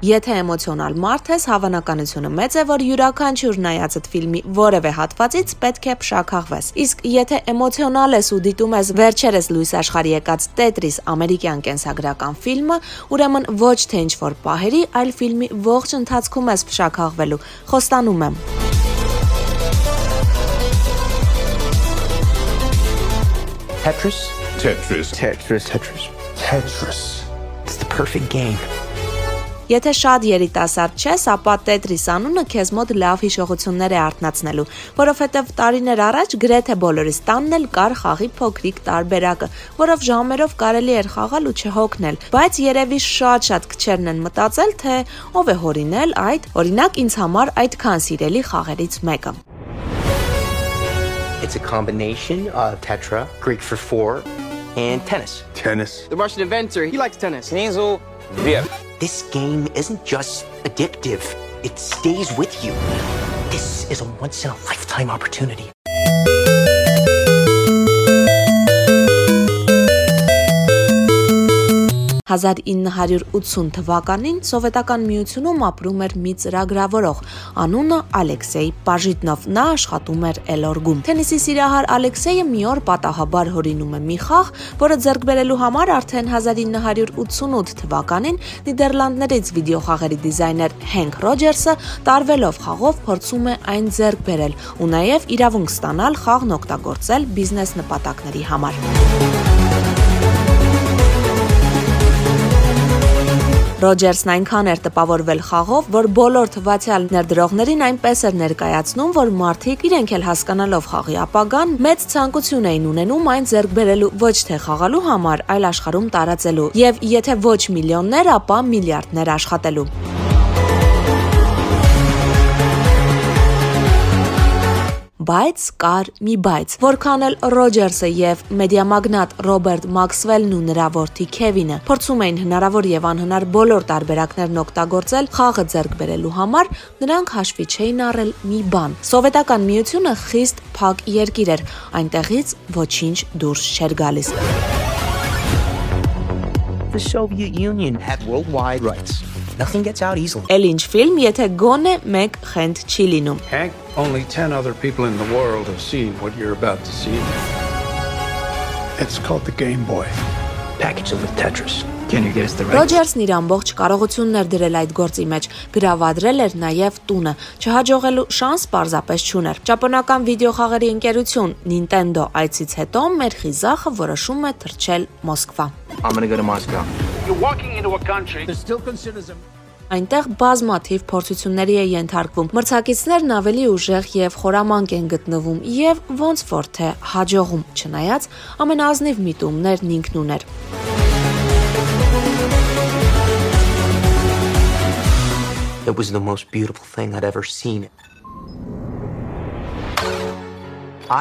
Եթե էմոցիոնալ մարդ ես, հավանականությունը մեծ է, որ յուրաքանչյուր նայածդ ֆիլմի որևէ հատվածից պետք է փշաքաղվես։ Իսկ եթե էմոցիոնալ ես ու դիտում ես վերջերս լույս աշխարհի եկած Tetris ամերիկյան կենսագրական ֆիլմը, ուրեմն ոչ թե ինչ որ պահերի, այլ ֆիլմի ողջ ընթացքում ես փշաքաղվելու։ Խոստանում եմ։ Tetris? Tetris. Tetris. Tetris. Tetris. It's the perfect game. Եթե շատ երիտասարդ ես, ապա Tetris անունը քեզ մոտ լավ հիշողություններ է արտնացնելու, որովհետև տարիներ առաջ գրեթե բոլորի տանն էլ կար խաղի փոքրիկ տարբերակը, որով ժամերով կարելի էր խաղալ ու չհոգնել, բայց երևի շատ-շատ քչերն են մտածել, թե ով է հորինել այդ, օրինակ ինձ համար այդքան սիրելի խաղերից մեկը։ It's a combination of Tetra, Greek for 4, and tennis. Tennis. The Russian inventor, he likes tennis. Knizel This game isn't just addictive, it stays with you. This is a once in a lifetime opportunity. 1980 թվականին սովետական միությունում ապրում էր մի ծրագրավորող, անունը Ալեքսեյ Պաժիտնով։ Նա աշխատում էր Էլորգում։ Թենիսի սիրահար Ալեքսեյը մի օր պատահաբար հորինում է մի խաղ, որը ձեռք բերելու համար արդեն 1988 թվականին Նիդերլանդներից վիդեոխաղերի դիզայներ Հենք Ռոջերսը տարվելով խաղով փորձում է այն ձեռք բերել ու նաև իրավունք ստանալ խաղն օգտագործել բիզնես նպատակների համար։ Ռոջերսն այնքան էր տպավորվել խաղով, որ բոլոր թվացial ներդրողներին այնպես էր ներկայացնում, որ մարդիկ իրենք էլ հասկանալով խաղի ապագան մեծ ցանկություն էին ունենում այն ձեռք բերելու ոչ թե խաղալու համար, այլ աշխարհում տարածելու, եւ եթե ոչ միլիոններ, ապա միլիարդներ աշխատելու։ Բայց կար մի բայց։ Որքան էլ Ռոջերսը եւ մեդիամագնատ Ռոբերտ Մաքսվելն ու նրա որդի Քևինը փորձում էին հնարավոր եւ անհնար բոլոր տարբերակներն օգտագործել խաղը ձեռք բերելու համար, նրանք հաշվի չէին առել մի բան։ Սովետական միությունը խիստ փակ երկիր էր, այնտեղից ոչինչ դուրս չէր գալիս։ The Soviet Union had worldwide rights. Nothing gets out easily. Էլ ինչ ֆիլմ, եթե գոնե մեկ խենթ չի լինում։ Hank, only 10 other people in the world have seen what you're about to see. It's called the Game Boy. Package it with Tetris. Can you get us the right? Ռոջերսն իր ամբողջ կարողություններ դրել այդ գործի մեջ, գրավադրել էր նաև տունը։ Չհաջողելու շանս պարզապես չուներ։ Ճապոնական վիդեոխաղերի ընկերություն Nintendo այցից հետո մեր խիզախը որոշում է թռչել Մոսկվա։ I'm gonna go to Moscow. You're walking into a country It still considers him. Այնտեղ բազմաթիվ փորձությունների է ենթարկվում։ Մրցակիցներն ավելի ուժեղ եւ խորամանկ են գտնվում եւ ոնց որ թե հաջողում, չնայած ամենազնիվ միտումներն ինքն ուներ։ It was the most beautiful thing I'd ever seen.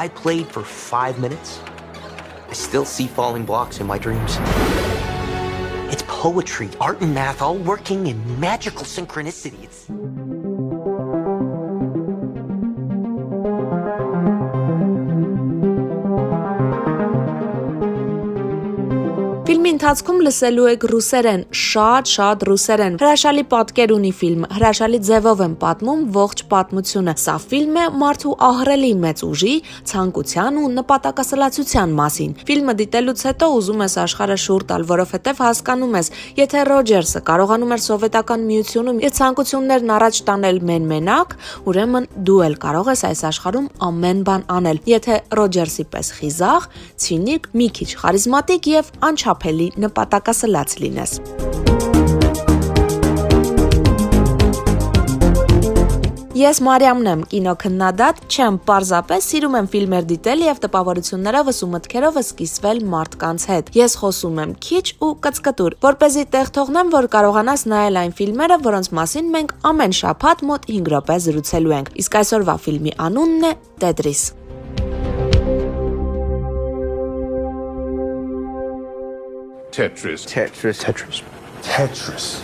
I played for five minutes. I still see falling blocks in my dreams. It's poetry, art, and math all working in magical synchronicity. Ընթացքում լսելու եք ռուսերեն, շատ-շատ ռուսերեն։ Հրաշալի պատկեր ունի ֆիլմը, հրաշալի ձևով են պատմում ողջ պատմությունը։ Սա ֆիլմ է մարդու ահռելի մեծ ուժի, ցանկության ու նպատակասլացության մասին։ Ֆիլմը դիտելուց հետո ուզում ես աշխարհը շուռ տալ, որովհետև հասկանում ես, եթե Ռոջերսը կարողանում էր սովետական միությունում իր ցանկություններն առաջ տանել մեն-մենակ, ուրեմն դու էլ կարող ես այս աշխարհում ամեն բան անել։ Եթե Ռոջերսի պես խիզախ, ցինիկ, մի քիչ խարիզմատիկ եւ անչափելի նպատակասլաց լինես։ Ես Մարիամն եմ, կինոքննադատ, չեմ պարզապես սիրում եմ ֆիլմեր դիտել եւ տպավորություններովս ու մտքերովս կիսվել մարդկանց հետ։ Ես խոսում եմ քիչ ու կծկտուր, որ เป զի տեղ թողնեմ, որ կարողանաս նայել այն ֆիլմերը, որոնց մասին մենք ամեն շաբաթ մոտ 5 րոպե զրուցելու ենք։ Իսկ այսօրվա ֆիլմի անունն է Tetris։ Tetris. Tetris. Tetris. Tetris.